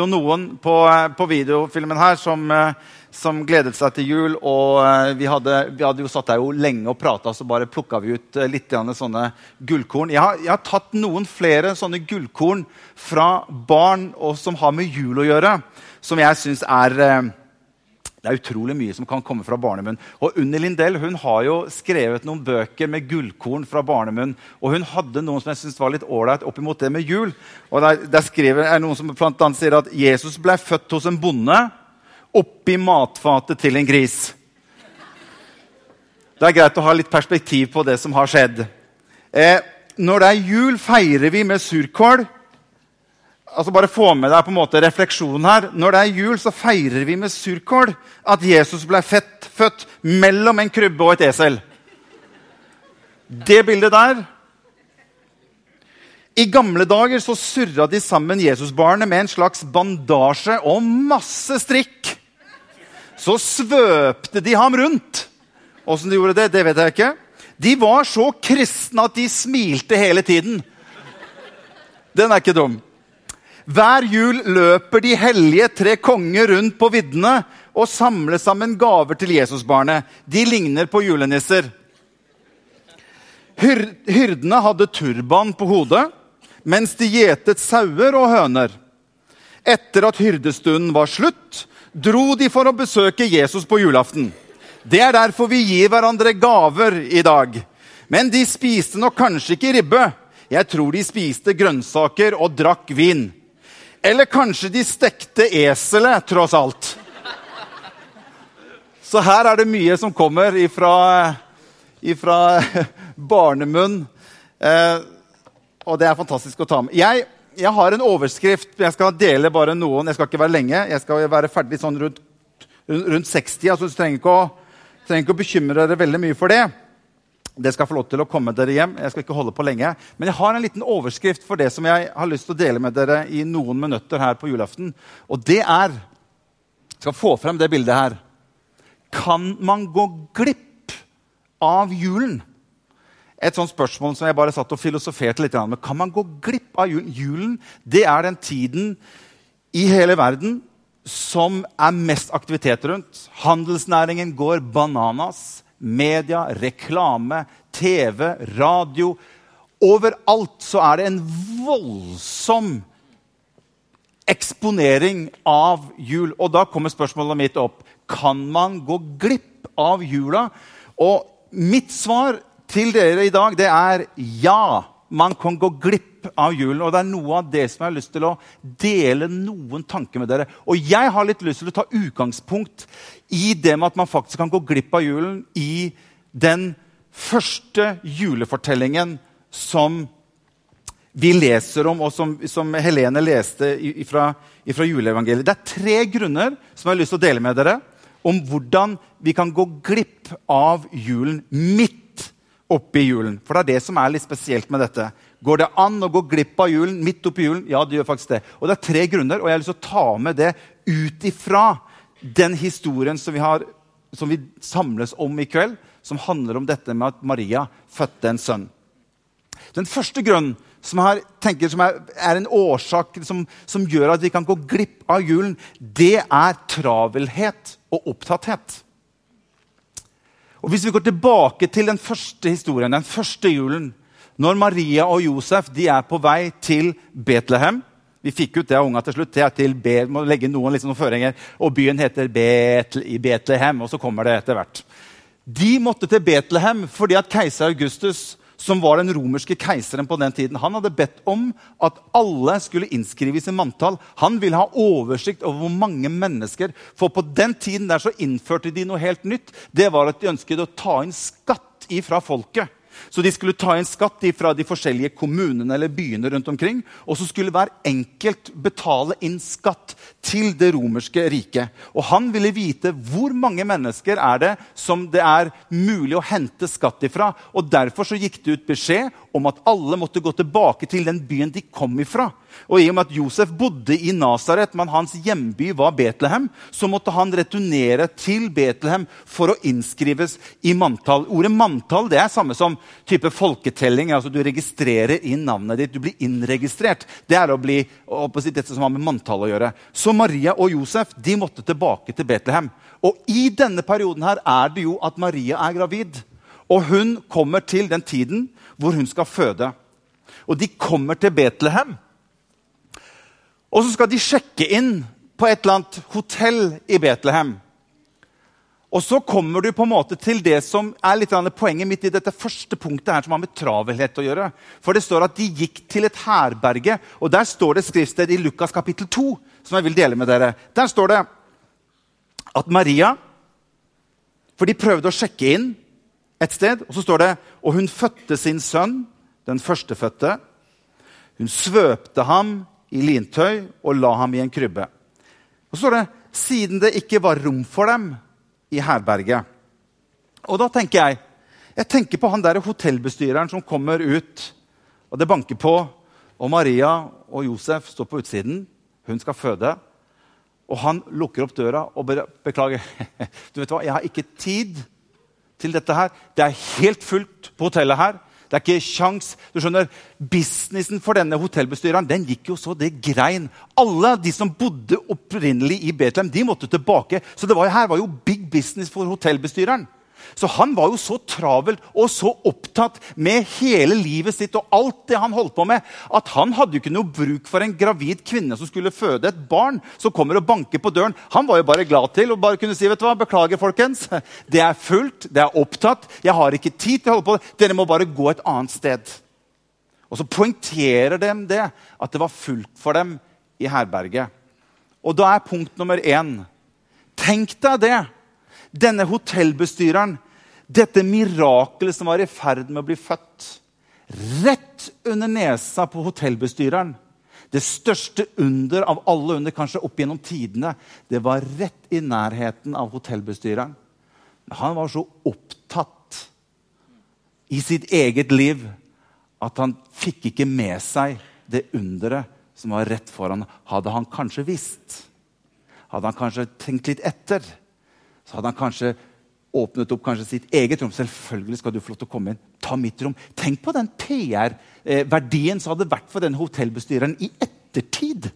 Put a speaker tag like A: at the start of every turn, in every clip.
A: jo noen på, på videofilmen her som, eh, som gledet seg til jul. Og eh, vi hadde, vi hadde jo satt der jo lenge og prata, så bare plukka vi ut eh, litt sånne gullkorn. Jeg har, jeg har tatt noen flere sånne gullkorn fra barn og som har med jul å gjøre, som jeg syns er eh, det er utrolig mye som kan komme fra barnemunn. Og Unni Lindell hun har jo skrevet noen bøker med gullkorn fra barnemunn. Og hun hadde noen som jeg synes var litt ålreit oppimot det med jul. Og Der, der skriver, er noen som blant annet sier at Jesus ble født hos en bonde oppi matfatet til en gris. Det er greit å ha litt perspektiv på det som har skjedd. Eh, når det er jul, feirer vi med surkål altså bare få med deg på en måte refleksjonen her. Når det er jul, så feirer vi med surkål at Jesus ble fett, født mellom en krybbe og et esel. Det bildet der I gamle dager så surra de sammen Jesusbarnet med en slags bandasje og masse strikk. Så svøpte de ham rundt. Åssen de gjorde det, det vet jeg ikke. De var så kristne at de smilte hele tiden. Den er ikke dum. Hver jul løper de hellige tre konger rundt på viddene og samler sammen gaver til Jesusbarnet. De ligner på julenisser. Hyr hyrdene hadde turban på hodet, mens de gjetet sauer og høner. Etter at hyrdestunden var slutt, dro de for å besøke Jesus på julaften. Det er derfor vi gir hverandre gaver i dag. Men de spiste nok kanskje ikke ribbe. Jeg tror de spiste grønnsaker og drakk vin. Eller kanskje de stekte eselet, tross alt. Så her er det mye som kommer ifra, ifra barnemunn. Eh, og det er fantastisk å ta med. Jeg, jeg, har en overskrift. Jeg skal dele bare noen. Jeg skal ikke være lenge. Jeg skal være ferdig sånn rundt, rundt 60. Altså, du trenger ikke, å, trenger ikke å bekymre dere veldig mye for det. Det skal få lov til å komme dere hjem. Jeg skal ikke holde på lenge. Men jeg har en liten overskrift for det som jeg har lyst til å dele med dere i noen minutter her på julaften. Og det er Jeg skal få frem det bildet her. Kan man gå glipp av julen? Et sånt spørsmål som jeg bare satt og filosoferte litt med. Kan man gå glipp av julen? Julen det er den tiden i hele verden som er mest aktivitet rundt. Handelsnæringen går bananas media, reklame, TV, radio Overalt så er det en voldsom eksponering av jul. Og da kommer spørsmålet mitt opp. Kan man gå glipp av jula? Og mitt svar til dere i dag det er ja. Man kan gå glipp av julen. Og det er noe av det som jeg har lyst til å dele noen tanker med dere. Og jeg har litt lyst til å ta utgangspunkt i det med at man faktisk kan gå glipp av julen i den første julefortellingen som vi leser om, og som, som Helene leste fra juleevangeliet. Det er tre grunner som jeg har lyst til å dele med dere om hvordan vi kan gå glipp av julen midt oppi julen. For det er det som er litt spesielt med dette. Går det an å gå glipp av julen midt oppi julen? Ja, det gjør faktisk det. Og det er tre grunner, og jeg har lyst til å ta med det ut ifra den historien som vi, har, som vi samles om i kveld, som handler om dette med at Maria fødte en sønn. Den første grunnen som, har, tenker, som er, er, en årsak som, som, gjør at vi kan gå glipp av julen, det er travelhet og opptatthet. Og Hvis vi går tilbake til den første historien, den første julen, når Maria og Josef de er på vei til Betlehem vi fikk ut det av unga til slutt. til Be må legge noen, liksom, noen føringer. Og byen heter Betle, i Betlehem, og så kommer det etter hvert. De måtte til Betlehem fordi at keiser Augustus, som var den romerske keiseren på den tiden, han hadde bedt om at alle skulle innskrives i manntall. Han ville ha oversikt over hvor mange mennesker. For på den tiden der så innførte de noe helt nytt. Det var at de ønsket å ta inn skatt ifra folket. Så de skulle ta inn skatt fra de forskjellige kommunene eller byene rundt omkring. Og så skulle hver enkelt betale inn skatt til det romerske riket. Og han ville vite hvor mange mennesker er det som det er mulig å hente skatt ifra. Og derfor så gikk det ut beskjed om at alle måtte gå tilbake til den byen de kom ifra. Og i og med at Josef bodde i Nasaret, men hans hjemby var Betlehem, så måtte han returnere til Betlehem for å innskrives i manntall. Ordet manntall det er samme som type folketelling. altså Du registrerer inn navnet ditt. Du blir innregistrert. Det er å bli, si, dette som har med manntall å gjøre. Så Maria og Josef de måtte tilbake til Betlehem. Og i denne perioden her er det jo at Maria er gravid. Og hun kommer til den tiden hvor hun skal føde. Og de kommer til Betlehem. Og så skal de sjekke inn på et eller annet hotell i Betlehem. Og så kommer du på en måte til det som er litt poenget mitt i dette første punktet, her, som har med travelhet å gjøre. For det står at de gikk til et herberge, og der står det skriftsted i Lukas kapittel 2. som jeg vil dele med dere. Der står det at Maria For de prøvde å sjekke inn et sted, og så står det og hun fødte sin sønn, den førstefødte. Hun svøpte ham i lintøy og la ham i en krybbe. Og så står det siden det ikke var rom for dem i herberget. Og da tenker jeg jeg tenker på han der hotellbestyreren som kommer ut, og det banker på. Og Maria og Josef står på utsiden. Hun skal føde. Og han lukker opp døra og beklager. Du vet hva, Jeg har ikke tid til dette her. Det er helt fullt på hotellet her. Det er ikke sjans. Du skjønner, Businessen for denne hotellbestyreren den gikk jo så det grein. Alle de som bodde opprinnelig i Betlehem, de måtte tilbake. Så det var, her var jo big business for hotellbestyreren. Så han var jo så travel og så opptatt med hele livet sitt og alt det han holdt på med, at han hadde jo ikke noe bruk for en gravid kvinne som skulle føde et barn, som kommer og banker på døren. Han var jo bare glad til å bare kunne si vet du hva, beklager, folkens. Det er fullt, det er opptatt, jeg har ikke tid til å holde på. Dere må bare gå et annet sted. Og så poengterer de det, at det var fullt for dem i herberget. Og da er punkt nummer én Tenk deg det denne hotellbestyreren, dette mirakelet som var i ferd med å bli født. Rett under nesa på hotellbestyreren. Det største under av alle under kanskje opp gjennom tidene. Det var rett i nærheten av hotellbestyreren. Han var så opptatt i sitt eget liv at han fikk ikke med seg det underet som var rett foran. Hadde han kanskje visst, hadde han kanskje tenkt litt etter, så hadde han kanskje åpnet opp kanskje sitt eget rom. Selvfølgelig skal du få lov til å komme inn. Ta mitt rom. Tenk på den PR-verdien som hadde vært for den hotellbestyreren i ettertid.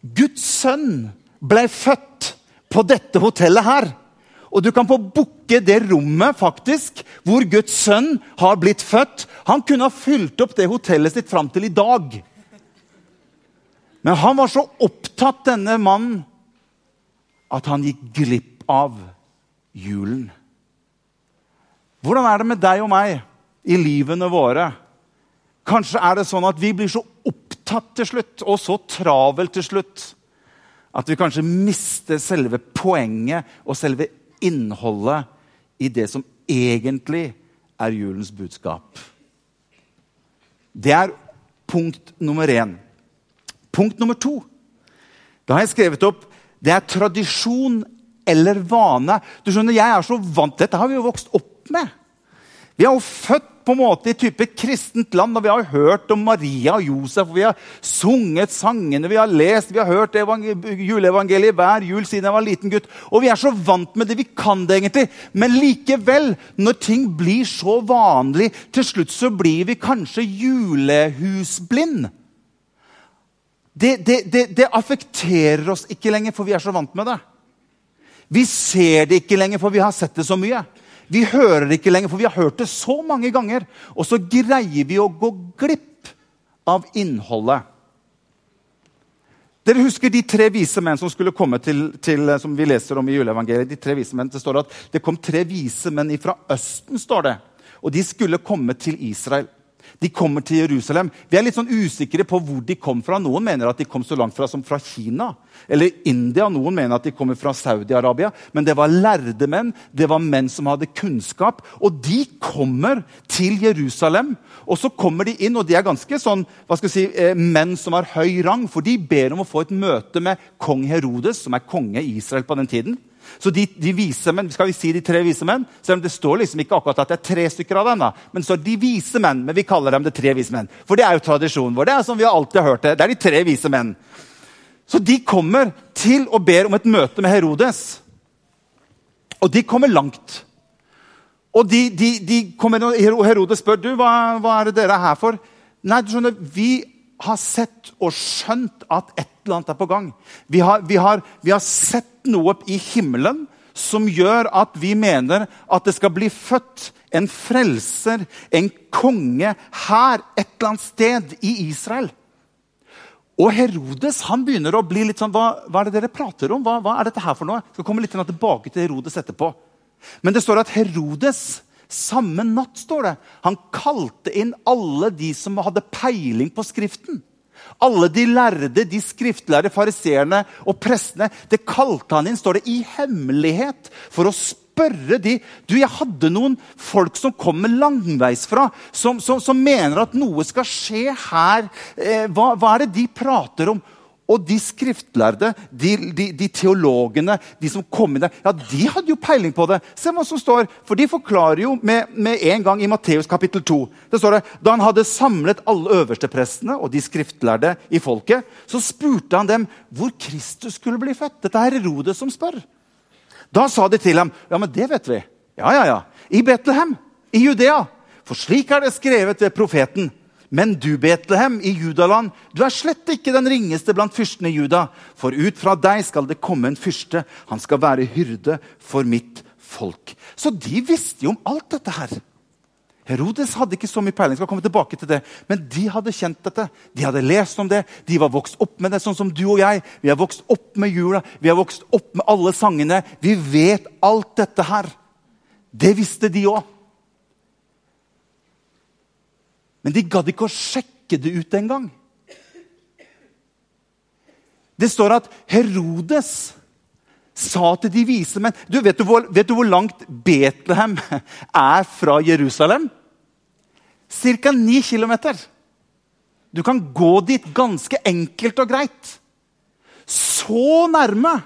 A: Guds sønn ble født på dette hotellet her. Og du kan få booke det rommet faktisk, hvor Guds sønn har blitt født. Han kunne ha fylt opp det hotellet sitt fram til i dag. Men han var så opptatt, denne mannen, at han gikk glipp av julen. Hvordan er det med deg og meg i livene våre? Kanskje er det sånn at vi blir så opptatt til slutt, og så travelt til slutt, at vi kanskje mister selve poenget og selve innholdet i det som egentlig er julens budskap. Det er punkt nummer én. Punkt nummer to. Da har jeg skrevet opp det er tradisjon eller vane. Du skjønner, Jeg er så vant Dette har vi jo vokst opp med. Vi er jo født på en måte i type kristent land, og vi har hørt om Maria og Josef. og Vi har sunget sangene, vi har lest, vi har hørt juleevangeliet hver jul siden jeg var liten gutt. Og vi er så vant med det. Vi kan det egentlig. Men likevel, når ting blir så vanlig, til slutt så blir vi kanskje julehusblind det, det, det, det, affekterer oss ikke lenger, for vi er så vant med det. Vi ser det ikke lenger, for vi har sett det så mye. Vi hører det ikke lenger, for vi har hørt det så mange ganger. Og så greier vi å gå glipp av innholdet. Dere husker de tre vise menn som skulle komme til, til som vi leser om i juleevangeliet. De tre vise menn, Det står at det kom tre vise menn fra Østen. står det. Og de skulle komme til Israel. De kommer til Jerusalem. Vi er litt sånn usikre på hvor de kom fra. Noen mener at de kom så langt fra som fra Kina eller India. Noen mener at de kommer fra Saudi-Arabia. Men det var lærde menn, det var menn som hadde kunnskap. Og de kommer til Jerusalem. Og så kommer de inn, og de er ganske sånn, hva skal jeg si, eh, menn som har høy rang. For de ber om å få et møte med kong Herodes, som er konge i Israel på den tiden. Så de, de vise menn, skal vi si de tre vise menn? Selv om det står liksom ikke akkurat at det er tre stykker av dem. da. Men så de vise menn, men vi kaller dem de tre vise menn. For det er jo tradisjonen vår. Det er som vi har alltid hørt det. Det er de tre vise menn. Så de kommer til og ber om et møte med Herodes. Og de kommer langt. Og de, de, de kommer, Herodes spør du, hva, hva er det dere er her for. Nei, du skjønner, Vi har sett og skjønt at et eller annet er på gang. Vi har, vi har, vi har sett noe i himmelen som gjør at vi mener at det skal bli født en frelser, en konge, her et eller annet sted i Israel. Og Herodes han begynner å bli litt sånn Hva, hva er det dere prater om? Hva, hva, er dette her for noe? Jeg skal komme litt tilbake til Herodes etterpå. Men det står at Herodes samme natt, står det, han kalte inn alle de som hadde peiling på Skriften. Alle de lærde, de skriftlærde fariseerne og prestene. Det kalte han inn står det, i hemmelighet for å spørre de Du, jeg hadde noen folk som kommer langveisfra, som, som, som mener at noe skal skje her. Eh, hva, hva er det de prater om? Og de skriftlærde, de, de, de, teologene, de som kom inn der, ja, de hadde jo peiling på det. Se hva som står, For de forklarer jo med, med en gang i Matteus kapittel 2. Det står det, Da han hadde samlet alle øversteprestene og de skriftlærde i folket, så spurte han dem hvor Kristus skulle bli født. Dette er Herodes som spør. Da sa de til ham, ja, men det vet vi. Ja, ja, ja. I Betlehem, i Judea. For slik er det skrevet ved profeten. Men du, Betlehem, i Judaland, du er slett ikke den ringeste blant fyrstene i Juda. For ut fra deg skal det komme en fyrste. Han skal være hyrde for mitt folk. Så de visste jo om alt dette her. Herodes hadde ikke så mye peiling, skal komme tilbake til det, men de hadde kjent dette. De hadde lest om det, de var vokst opp med det, sånn som du og jeg. Vi har vokst opp med jula, vi har vokst opp med alle sangene. Vi vet alt dette her. Det visste de òg. Men de gadd ikke å sjekke det ut engang. Det står at Herodes sa til de vise menn du, vet, du hvor, vet du hvor langt Betlehem er fra Jerusalem? Ca. 9 km. Du kan gå dit ganske enkelt og greit. Så nærme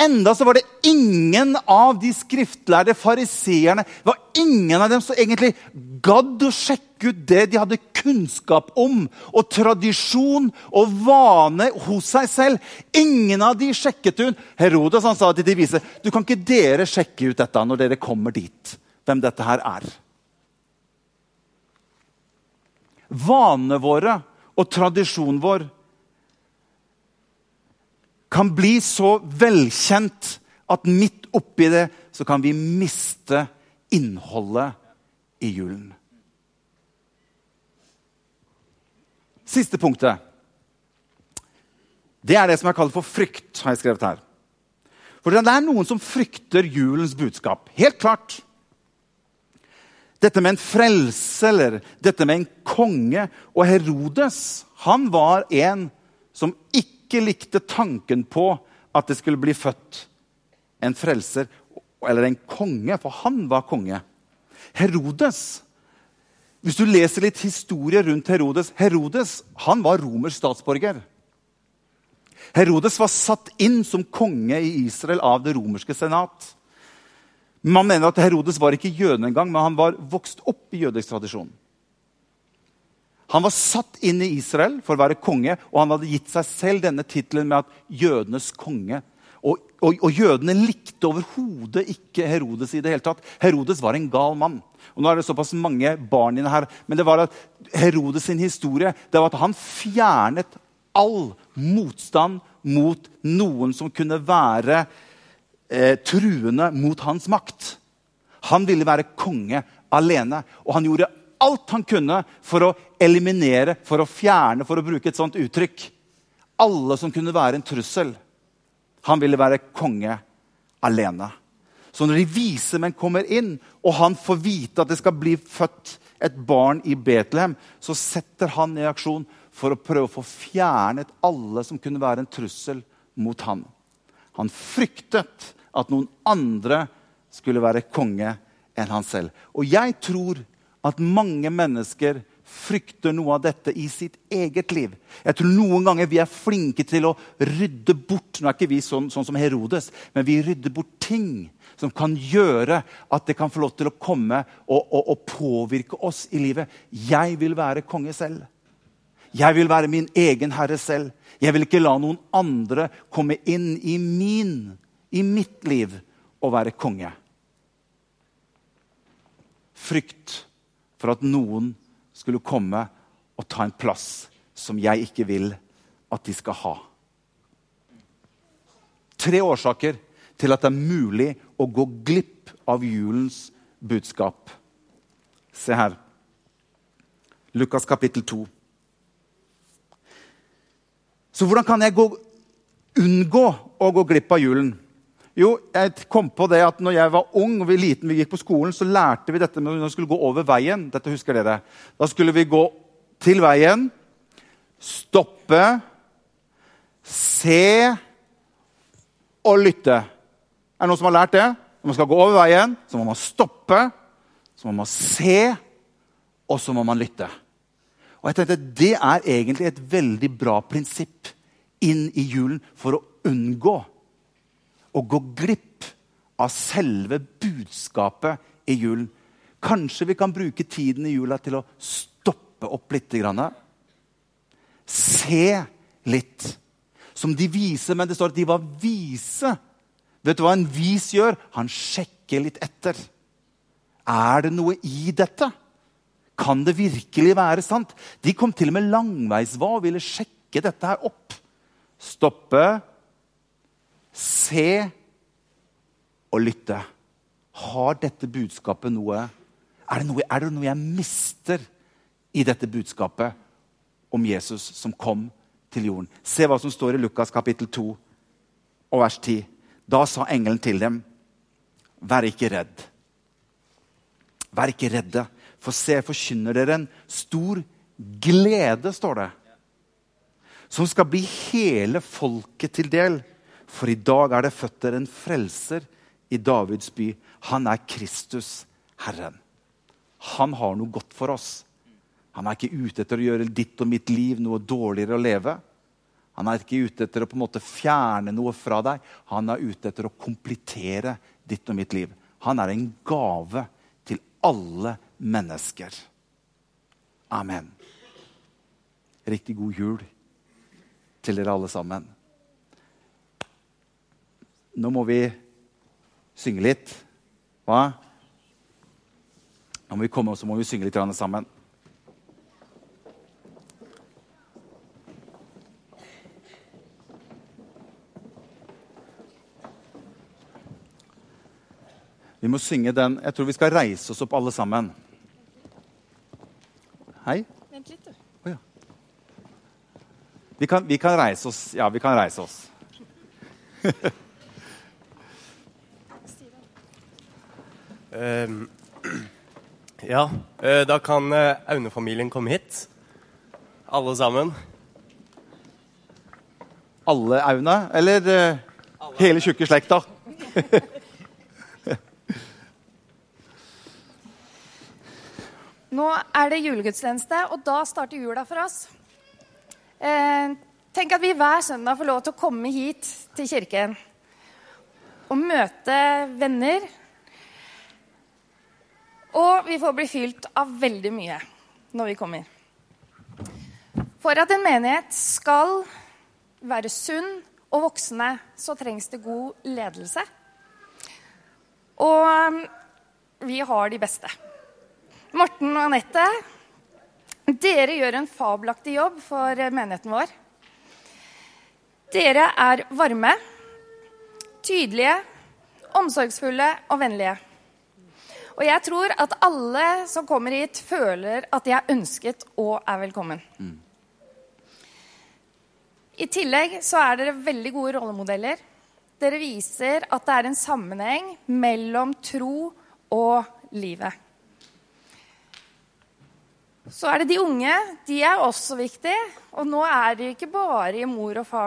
A: Enda så var det ingen av de skriftlærde fariseerne var ingen av dem som egentlig gadd å sjekke ut det de hadde kunnskap om, og tradisjon og vane hos seg selv. Ingen av de sjekket ut. Herodes han sa til de vise du kan ikke dere sjekke ut dette når dere kommer dit. Hvem dette her er. Vanene våre og tradisjonen vår kan bli så velkjent at midt oppi det så kan vi miste innholdet i julen. Siste punktet. Det er det som er kalt for frykt. har jeg skrevet her. For det er noen som frykter julens budskap. Helt klart. Dette med en frelse eller dette med en konge. Og Herodes han var en som ikke ikke likte tanken på at det skulle bli født en frelser eller en konge, for han var konge. Herodes Hvis du leser litt historie rundt Herodes Herodes han var romersk statsborger. Herodes var satt inn som konge i Israel av det romerske senat. Man mener at Herodes var ikke jøde engang, men han var vokst opp i jødisk tradisjon. Han var satt inn i Israel for å være konge, og han hadde gitt seg selv denne tittelen med at 'jødenes konge'. Og, og, og jødene likte overhodet ikke Herodes i det hele tatt. Herodes var en gal mann. Og nå er det såpass mange barn inne her, men det var at Herodes sin historie det var at han fjernet all motstand mot noen som kunne være eh, truende mot hans makt. Han ville være konge alene, og han gjorde alt han kunne for å eliminere, for å fjerne, for å bruke et sånt uttrykk. Alle som kunne være en trussel. Han ville være konge alene. Så når de vise menn kommer inn, og han får vite at det skal bli født et barn i Betlehem, så setter han i aksjon for å prøve å få fjernet alle som kunne være en trussel mot han. Han fryktet at noen andre skulle være konge enn han selv. Og jeg tror at mange mennesker frykter noe av dette i sitt eget liv. Jeg tror noen ganger vi er flinke til å rydde bort Nå er ikke vi sånn, sånn som Herodes, men vi rydder bort ting som kan gjøre at det kan få lov til å komme og, og, og påvirke oss i livet. Jeg vil være konge selv. Jeg vil være min egen herre selv. Jeg vil ikke la noen andre komme inn i min, i mitt liv og være konge. Frykt for at noen skulle komme og ta en plass som jeg ikke vil at de skal ha. Tre årsaker til at det er mulig å gå glipp av julens budskap. Se her. Lukas kapittel 2. Så hvordan kan jeg gå, unngå å gå glipp av julen? Jo, jeg kom på det at når jeg var ung og vi liten, vi gikk på skolen, så lærte vi dette med når vi skulle gå over veien. Dette husker dere. Da skulle vi gå til veien, stoppe, se og lytte. Er det noen som har lært det? Når man skal gå over veien, så må man stoppe, så må man se, og så må man lytte. Og jeg tenkte Det er egentlig et veldig bra prinsipp inn i julen for å unngå å gå glipp av selve budskapet i julen. Kanskje vi kan bruke tiden i jula til å stoppe opp litt. Se litt. Som de vise, men det står at de var vise Vet du hva en vis gjør? Han sjekker litt etter. Er det noe i dette? Kan det virkelig være sant? De kom til og med langveisva og ville sjekke dette her opp. Stoppe, se og lytte. Har dette budskapet noe er det, noe er det noe jeg mister i dette budskapet om Jesus som kom til jorden? Se hva som står i Lukas kapittel 2 og vers 10. Da sa engelen til dem, 'Vær ikke redd.' Vær ikke redde, for se, jeg forkynner dere en stor glede, står det, som skal bli hele folket til del. For i dag er det født en frelser i Davids by. Han er Kristus, Herren. Han har noe godt for oss. Han er ikke ute etter å gjøre ditt og mitt liv noe dårligere å leve. Han er ikke ute etter å på en måte fjerne noe fra deg. Han er ute etter å komplettere ditt og mitt liv. Han er en gave til alle mennesker. Amen. Riktig god jul til dere alle sammen. Nå må vi synge litt. Hva? Nå må vi komme og så må vi synge litt sammen. Vi må synge den Jeg tror vi skal reise oss opp, alle sammen. Hei?
B: Vent litt, du.
A: Oh, ja. vi, kan, vi, kan, reise oss. Ja, vi kan reise oss.
C: ja, eh, da kan eh, Aune-familien komme hit. Alle sammen.
A: Alle Aune? Eller Alle. hele tjukke slekta?
B: Nå er det julegudstjeneste, og da starter jula for oss. Eh, tenk at vi hver søndag får lov til å komme hit til kirken og møte venner. Og vi får bli fylt av veldig mye når vi kommer. For at en menighet skal være sunn og voksne, så trengs det god ledelse. Og vi har de beste. Morten og Anette, dere gjør en fabelaktig jobb for menigheten vår. Dere er varme, tydelige, omsorgsfulle og vennlige. Og jeg tror at alle som kommer hit, føler at de er ønsket og er velkommen. Mm. I tillegg så er dere veldig gode rollemodeller. Dere viser at det er en sammenheng mellom tro og livet. Så er det de unge. De er også viktige. Og nå er det ikke bare i mor og far